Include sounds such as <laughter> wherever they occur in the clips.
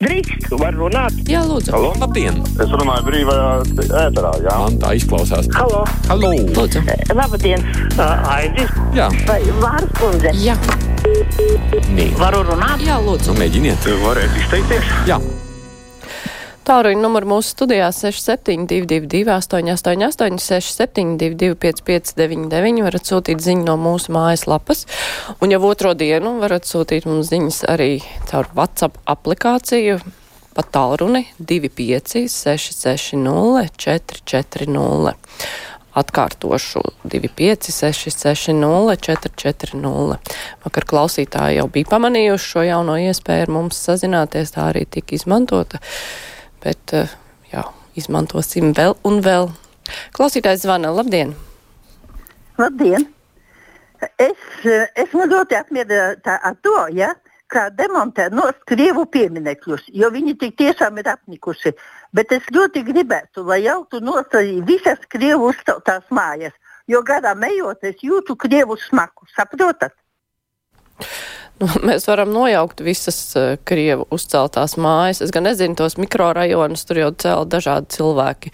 Drīkst, var runāt. Jā, lūdzu. Halo? Labdien! Es runāju brīvajā ēterā, jā. Man tā izklausās. Halo, Halo! Lūdzu. labdien, uh, Aidis. Jā, Vai Vārs kundze? Jā, nē. Varu runāt? jā, lūdzu. Nu, mēģiniet. Varētu izteikties? Jā, Tāruņa numuru mūsu studijā 6722, 888, 672, 559, varat sūtīt ziņu no mūsu mājaslapas. Un jau otro dienu varat sūtīt mums ziņas arī caur WhatsApp aplikāciju. Pa tālruni 25 660 440. Atkārtošu 25 660 440. Vakar klausītāji jau bija pamanījuši šo jauno iespēju ar mums sazināties, tā arī tika izmantota. Bet, eh, jā, izmantosim vēl un vēl. Klausītājs zvana. Labdien! Labdien! Es eh, esmu ļoti apmierināta ar to, ja, kā demontē no krievu pieminekļus, jo viņi tik tiešām ir apnikuši. Bet es ļoti gribētu, lai jautu nost arī visas krievu uzceltās mājas, jo garām ejot, es jūtu krievu smaku. Saprotat? Nu, <laughs> mēs varam nojaukt visas uh, Krievu uzceltās mājas. Es gan nezinu tos mikrorajonus, tur jau cēl dažādi cilvēki.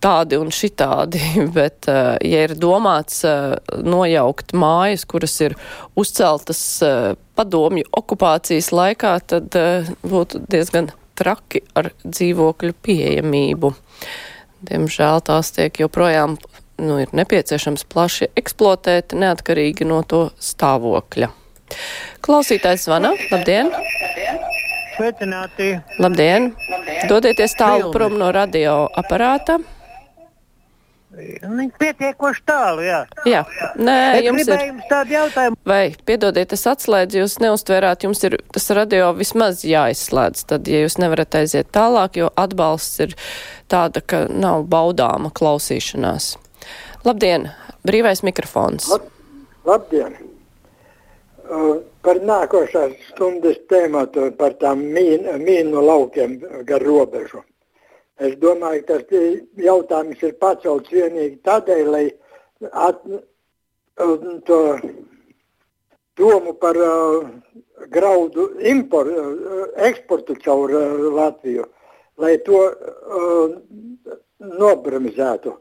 Tādi un šitādi, <laughs> bet, uh, ja ir domāts uh, nojaukt mājas, kuras ir uzceltas padomju okupācijas laikā, tad būtu diezgan traki ar dzīvokļu pieejamību. Diemžēl tās tiek joprojām, nu, ir nepieciešams plaši eksploatēt, neatkarīgi no to stāvokļa. Klausītājs zvana. Labdien! Sveicināti. Labdien! Dodieties tālu prom no radio aparāta. Viņi pietiekoši tālu, jā. Jā, nē, Es jums ir. jums tādu jautājumu. Vai, piedodiet, es atslēdzu, jūs neuztvērāt, jums ir tas radio vismaz jāizslēdz, tad, ja jūs nevarat aiziet tālāk, jo atbalsts ir tāda, ka nav baudāma klausīšanās. Labdien, brīvais mikrofons. Labdien! Uh, par nākošās stundas tēmatu, par tām mīn, mīnu laukiem gar robežu. Es domāju, ka tas jautājums ir pacelts vienīgi tādēļ, lai at, uh, to domu par uh, graudu impor, uh, eksportu caur uh, Latviju, lai to uh, nobremzētu.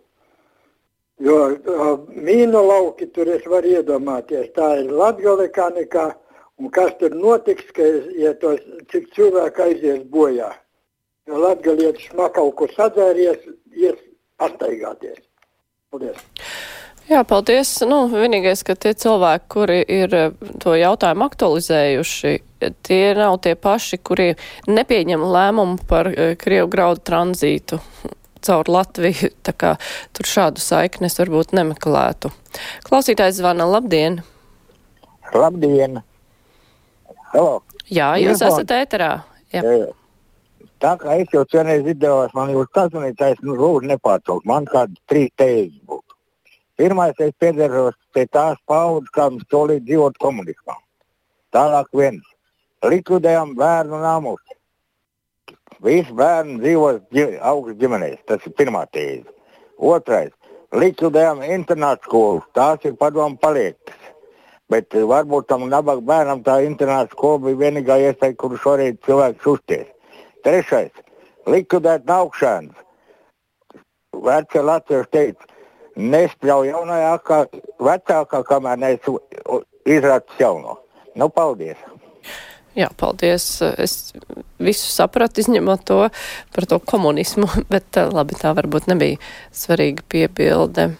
Jo uh, mīnu lauki tur es varu iedomāties, tā ir latgale kā nekā, un kas tur notiks, ka, ja tos, cik cilvēku aizies bojā. Jo latgalietis smakau, kur sadzēries, ies pastaigāties. Paldies! Jā, paldies. Nu, vienīgais, ka tie cilvēki, kuri ir eh, to jautājumu aktualizējuši, tie nav tie paši, kuri nepieņem lēmumu par eh, Krievu graudu tranzītu caur Latviju, <laughs> tā kā tur šādu saiknes varbūt nemeklētu. Klausītājs zvana, labdien! Labdien! Halo! Jā, jūs Mikrofons. esat ēterā. Jā. Eh, Tā kā es jau vienreiz izdevos, man jūs sazvanītājs, nu, lūdzu, nepārtraukt. Man kādi trīs tēzes būtu. Pirmais, es piedaros pie tās paudzes, kā mums solīja dzīvot komunismā. Tālāk viens. Likvidējam bērnu namus. Visi bērni dzīvo augstu ģimenēs. Tas ir pirmā tēze. Otrais. Likvidējam internātu skolas. Tās ir padomu paliekas. Bet eh, varbūt tam nabaga bērnam tā internāta skola bija vienīgā iespēja, kuru šorīt cilvēks uzties. Trešais - likvidēt naukšanas. Vecie latvieši teica, nespļauj jaunajā, kā vecākā, kamēr neizrādās jauno. Nu, paldies! Jā, paldies. Es visu sapratu, izņemot to par to komunismu, <laughs> bet eh, labi, tā varbūt nebija svarīga piebilde.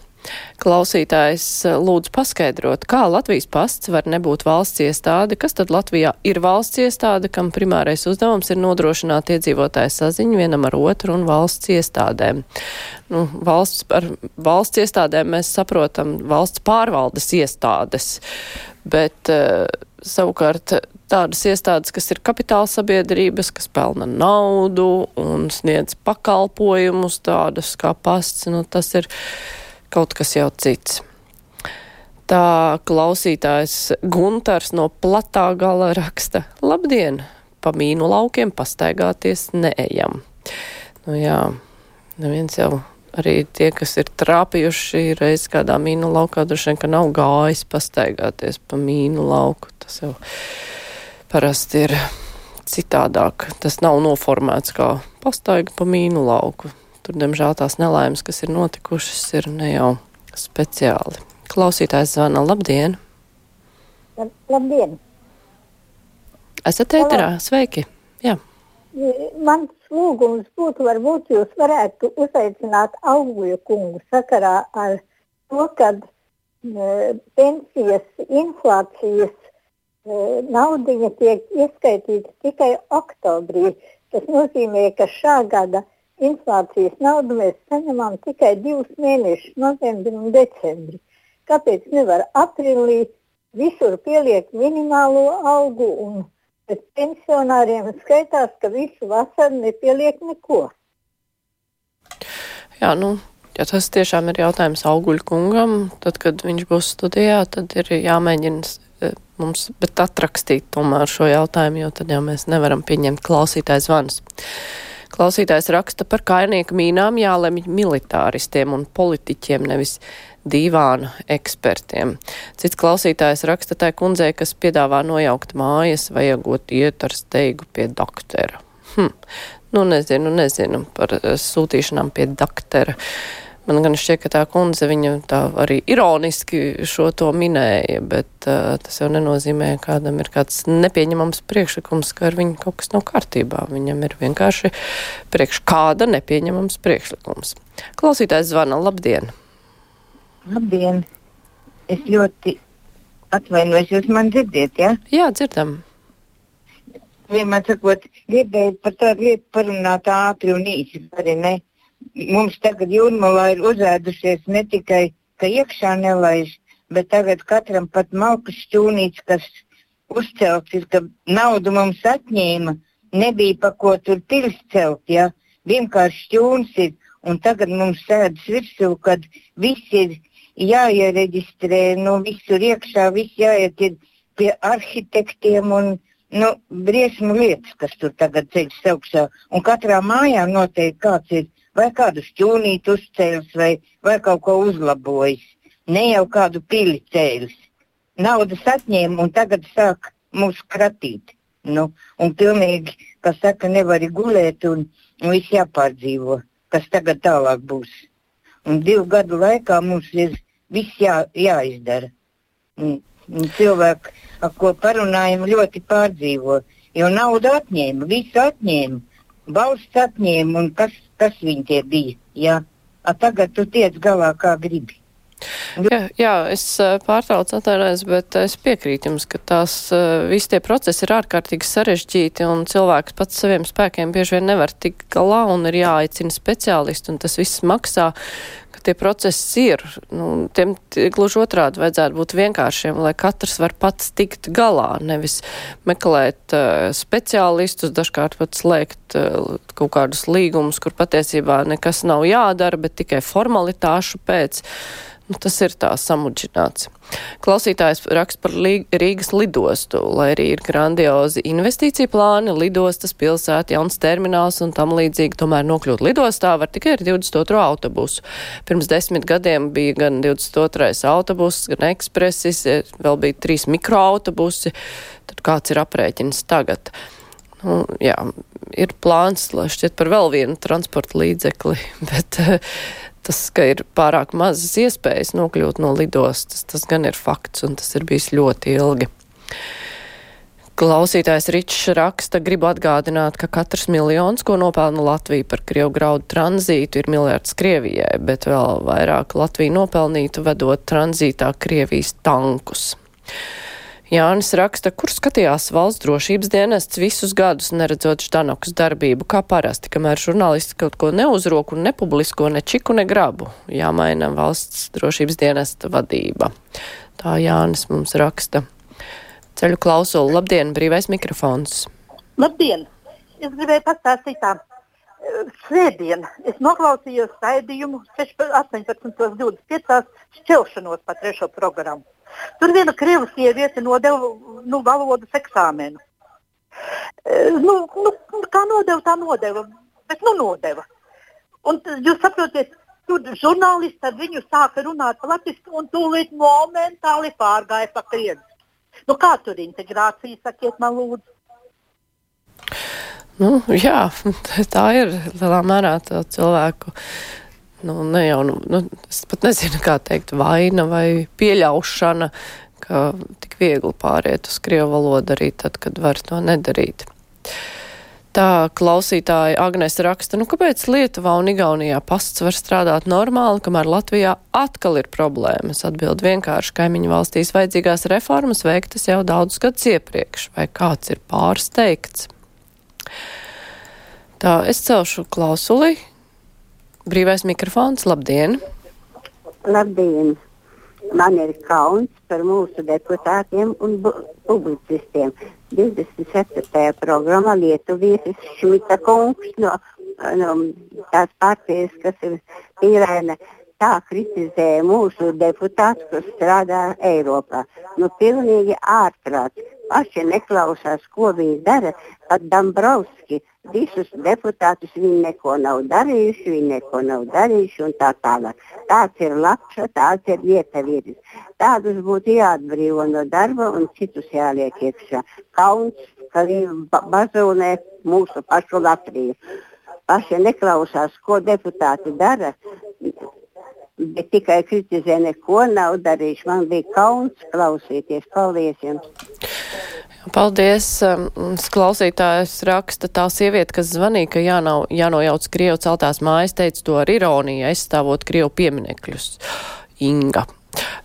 Klausītājs eh, lūdzu paskaidrot, kā Latvijas pasts var nebūt valsts iestāde, kas tad Latvijā ir valsts iestāde, kam primārais uzdevums ir nodrošināt iedzīvotāju saziņu vienam ar otru un valsts iestādēm. Nu, valsts, ar valsts iestādēm mēs saprotam valsts pārvaldes iestādes, bet uh, savukārt tādas iestādes, kas ir kapitāla sabiedrības, kas pelna naudu un sniedz pakalpojumus, tādas kā pasts, nu, tas ir kaut kas jau cits. Tā klausītājs Guntars no platā gala raksta: Labdien! Pa mīnu laukiem pastaigāties neejam. Nu jā, neviens jau arī tie, kas ir trāpījuši reiz kādā mīnu laukā, droši vien, ka nav gājis pastaigāties pa mīnu lauku. Tas jau parasti ir citādāk. Tas nav noformēts kā pastaiga pa mīnu lauku. Tur, diemžēl, tās nelaimes, kas ir notikušas, ir ne jau speciāli. Klausītājs zvana labdien! Labdien! Esat ēterā? Sveiki! Jā. Mans lūgums būtu, varbūt jūs varētu uzaicināt augļu kungu sakarā ar to, ka e, pensijas inflācijas e, naudiņa tiek ieskaitīta tikai oktobrī. Tas nozīmē, ka šā gada inflācijas naudu mēs saņemam tikai divus mēnešus, novembri un decembri. Kāpēc nevar aprīlī visur pieliekt minimālo algu un Bet pensionāriem skaitās, ka visu vasaru nepieliek neko. Jā, nu, ja tas tiešām ir jautājums auguļu kungam, tad, kad viņš būs studijā, tad ir jāmēģina e, mums, bet atrakstīt tomēr šo jautājumu, jo tad jau mēs nevaram pieņemt klausītājs zvans. Klausītājs raksta par kainieku mīnām jālemj militāristiem un politiķiem, nevis dīvānu ekspertiem. Cits klausītājs raksta tai kundzei, kas piedāvā nojaukt mājas, vajagot iet ar steigu pie doktera. Hm. Nu, nezinu, nezinu par eh, sūtīšanām pie doktera. Man gan šķiet, ka tā kundze viņa tā arī ironiski šo to minēja, bet uh, tas jau nenozīmē, kādam ir kāds nepieņemams priekšlikums, ka ar viņu kaut kas nav kārtībā. Viņam ir vienkārši priekš kāda nepieņemams priekšlikums. Klausītājs zvana, labdien! Labdien! Es ļoti atvainojos, jūs man dzirdiet, jā? Ja? Jā, dzirdam. Vienmēr sakot, gribēju par tādu lietu parunāt ātri un īsi, arī ne. Mums tagad jūrmalā ir uzēdušies ne tikai, ka iekšā nelaiž, bet tagad katram pat malkas šķūnīts, kas uzcelts ir, ka naudu mums atņēma, nebija pa ko tur pils celt, jā. Vienkārši šķūns ir, un tagad mums sēdas virsū, kad viss ir jāiereģistrē, nu, visur iekšā, viss jāiet pie arhitektiem un nu, briesmu lietas, kas tur tagad ceļš augšā. Un katrā mājā noteikti kāds ir vai kādu šķūnīti uzcēlis vai, vai kaut ko uzlabojis. Ne jau kādu pili cēlis. Naudas atņēma un tagad sāk mūs kratīt. Nu, un pilnīgi, kas saka, nevar gulēt un, un viss jāpārdzīvo, kas tagad tālāk būs. Un divu gadu laikā mums ir viss jā, jāizdara. Un, un cilvēki, ar ko parunājam, ļoti pārdzīvo. Jo naudu atņēma, visu atņēma, valsts atņēma, un kas, kas viņi tie bija. Jā? A tagad tu tiec galā kā gribi. Jā, jā, es pārtraucu atvainojos, bet es piekrītu jums, ka tās visi tie procesi ir ārkārtīgi sarežģīti un cilvēks pats saviem spēkiem bieži vien nevar tikt galā un ir jāaicina speciālisti un tas viss maksā ka tie procesi ir. Nu, tiem gluži otrādi vajadzētu būt vienkāršiem, lai katrs var pats tikt galā, nevis meklēt uh, speciālistus, dažkārt pat slēgt uh, kaut kādus līgumus, kur patiesībā nekas nav jādara, bet tikai formalitāšu pēc. Uh, tas ir tā samudžināts. Klausītājs raksta par Rīgas lidostu, lai arī ir grandiozi investīcija plāni, lidostas, pilsēta, jauns termināls un tam līdzīgi, tomēr nokļūt lidostā var tikai ar 22. autobusu. Pirms desmit gadiem bija gan 22. autobuss, gan ekspresis, vēl bija trīs mikroautobusi. Tad kāds ir aprēķins tagad? Nu, jā, ir plāns, lai šķiet par vēl vienu transporta līdzekli, <laughs> bet tas, ka ir pārāk mazas iespējas nokļūt no lidostas, tas gan ir fakts, un tas ir bijis ļoti ilgi. Klausītājs Ričs raksta, gribu atgādināt, ka katrs miljons, ko nopelna Latvija par Krievu graudu tranzītu, ir miljards Krievijai, bet vēl vairāk Latvija nopelnītu vedot tranzītā Krievijas tankus. Jānis raksta, kur skatījās valsts drošības dienests visus gadus, neredzot Ždanokas darbību, kā parasti, kamēr žurnālisti kaut ko neuzrok un nepublisko ne čiku, ne grabu. Jāmaina valsts drošības dienesta vadība. Tā Jānis mums raksta. Ceļu klausulu, labdien, brīvais mikrofons. Labdien! Es gribēju pastāstīt tā. Svētdien es noklausījos raidījumu 18.25. šķelšanos pa trešo programmu. Tur viena krievu sieviete nodeva nu, valodas eksāmenu. E, nu, nu, kā nodeva, tā nodeva. Bet nu nodeva. Un jūs saprotiet, tur žurnālisti ar viņu sāka runāt latviešu un tūlīt momentāli pārgāja pa krievu. Nu, kā tur integrācija, sakiet man lūdzu? Nu, jā, <laughs> tā ir lielā mērā cilvēku. Nu, ne jau, nu, nu, es pat nezinu, kā teikt, vaina vai pieļaušana, ka tik viegli pāriet uz krievu valodu arī tad, kad var to nedarīt. Tā klausītāja Agnes raksta, nu kāpēc Lietuvā un Igaunijā pasts var strādāt normāli, kamēr Latvijā atkal ir problēmas? Atbild vienkārši kaimiņu valstīs vajadzīgās reformas veiktas jau daudzus gadus iepriekš, vai kāds ir pārsteigts? Tā, es celšu klausuli. Brīvais mikrofons, labdien! Labdien! Man ir kauns par mūsu deputātiem un publicistiem. 27. programmā Lietuvietis Šmita kungs no, no tās partijas, kas ir Irēna, tā kritizē mūsu deputātus, kas strādā Eiropā. Nu, pilnīgi ārprāts. Paši neklausās, ko viņi dara. Pat Dombrovski visus deputātus viņi neko nav darījuši, viņi neko nav darījuši un tā tālāk. Tāds ir lakša, tāds ir vietavīris. Tādus būtu jāatbrīvo no darba un citus jāliek iekšā. Kauns, ka viņi bazonē mūsu pašu Latviju. Paši neklausās, ko deputāti dara, bet tikai kritizē, neko nav darījuši. Man bija kauns klausīties. Paldies jums! Paldies. Um, klausītājs raksta tā sieviete, kas zvanīja, ka jānau, jānojauc Krievu celtās mājas, teica to ar ironiju, aizstāvot Krievu pieminekļus. Inga.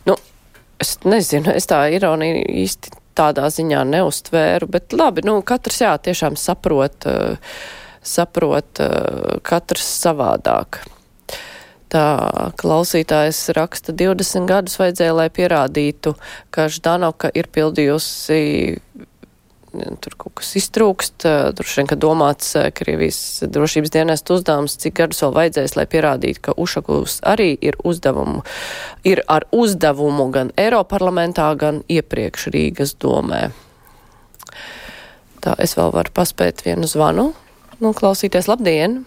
Nu, es nezinu, es tā ironiju īsti tādā ziņā neustvēru, bet labi, nu, katrs jā, tiešām saprot, uh, saprot uh, katrs savādāk. Tā klausītājs raksta 20 gadus vajadzēja, lai pierādītu, ka Ždanoka ir pildījusi tur kaut kas iztrūkst, droši vien, ka domāts Krievijas drošības dienestu uzdevums, cik gadus vēl vajadzēs, lai pierādītu, ka Ušakus arī ir uzdevumu, ir ar uzdevumu gan Eiroparlamentā, gan iepriekš Rīgas domē. Tā es vēl varu paspēt vienu zvanu. Nu, klausīties, labdien!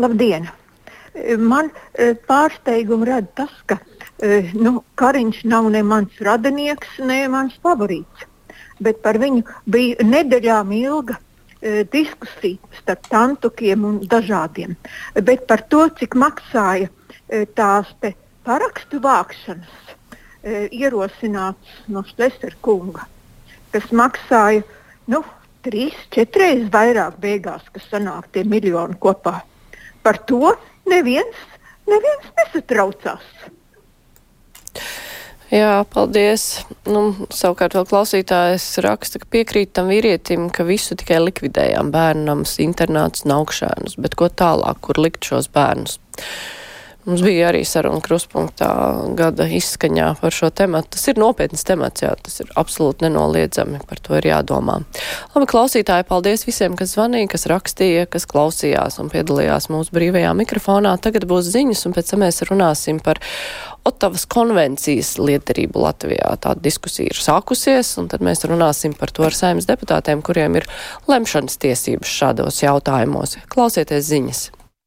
Labdien! Man pārsteigumu rada tas, ka nu, Kariņš nav ne mans radinieks, ne mans favorīts bet par viņu bija nedēļām ilga e, diskusija starp tantukiem un dažādiem. Bet par to, cik maksāja e, tās parakstu vākšanas, e, ierosināts no Šlesera kunga, kas maksāja nu, trīs, četras vairāk beigās, kas sanāk tie miljoni kopā. Par to neviens, neviens nesatraucās. Jā, paldies. Nu, savukārt vēl klausītājs raksta, ka piekrīt tam vīrietim, ka visu tikai likvidējām bērnams, internāts un augšēnus, bet ko tālāk, kur likt šos bērnus? Mums bija arī saruna kruspunktā gada izskaņā par šo tematu. Tas ir nopietns temats, jā, tas ir absolūti nenoliedzami, par to ir jādomā. Labi, klausītāji, paldies visiem, kas zvanīja, kas rakstīja, kas klausījās un piedalījās mūsu brīvajā mikrofonā. Tagad būs ziņas, un pēc tam mēs runāsim par Otavas konvencijas liederību Latvijā. Tāda diskusija ir sākusies, un tad mēs runāsim par to ar saimnes deputātiem, kuriem ir lemšanas tiesības šādos jautājumos. Klausieties ziņas!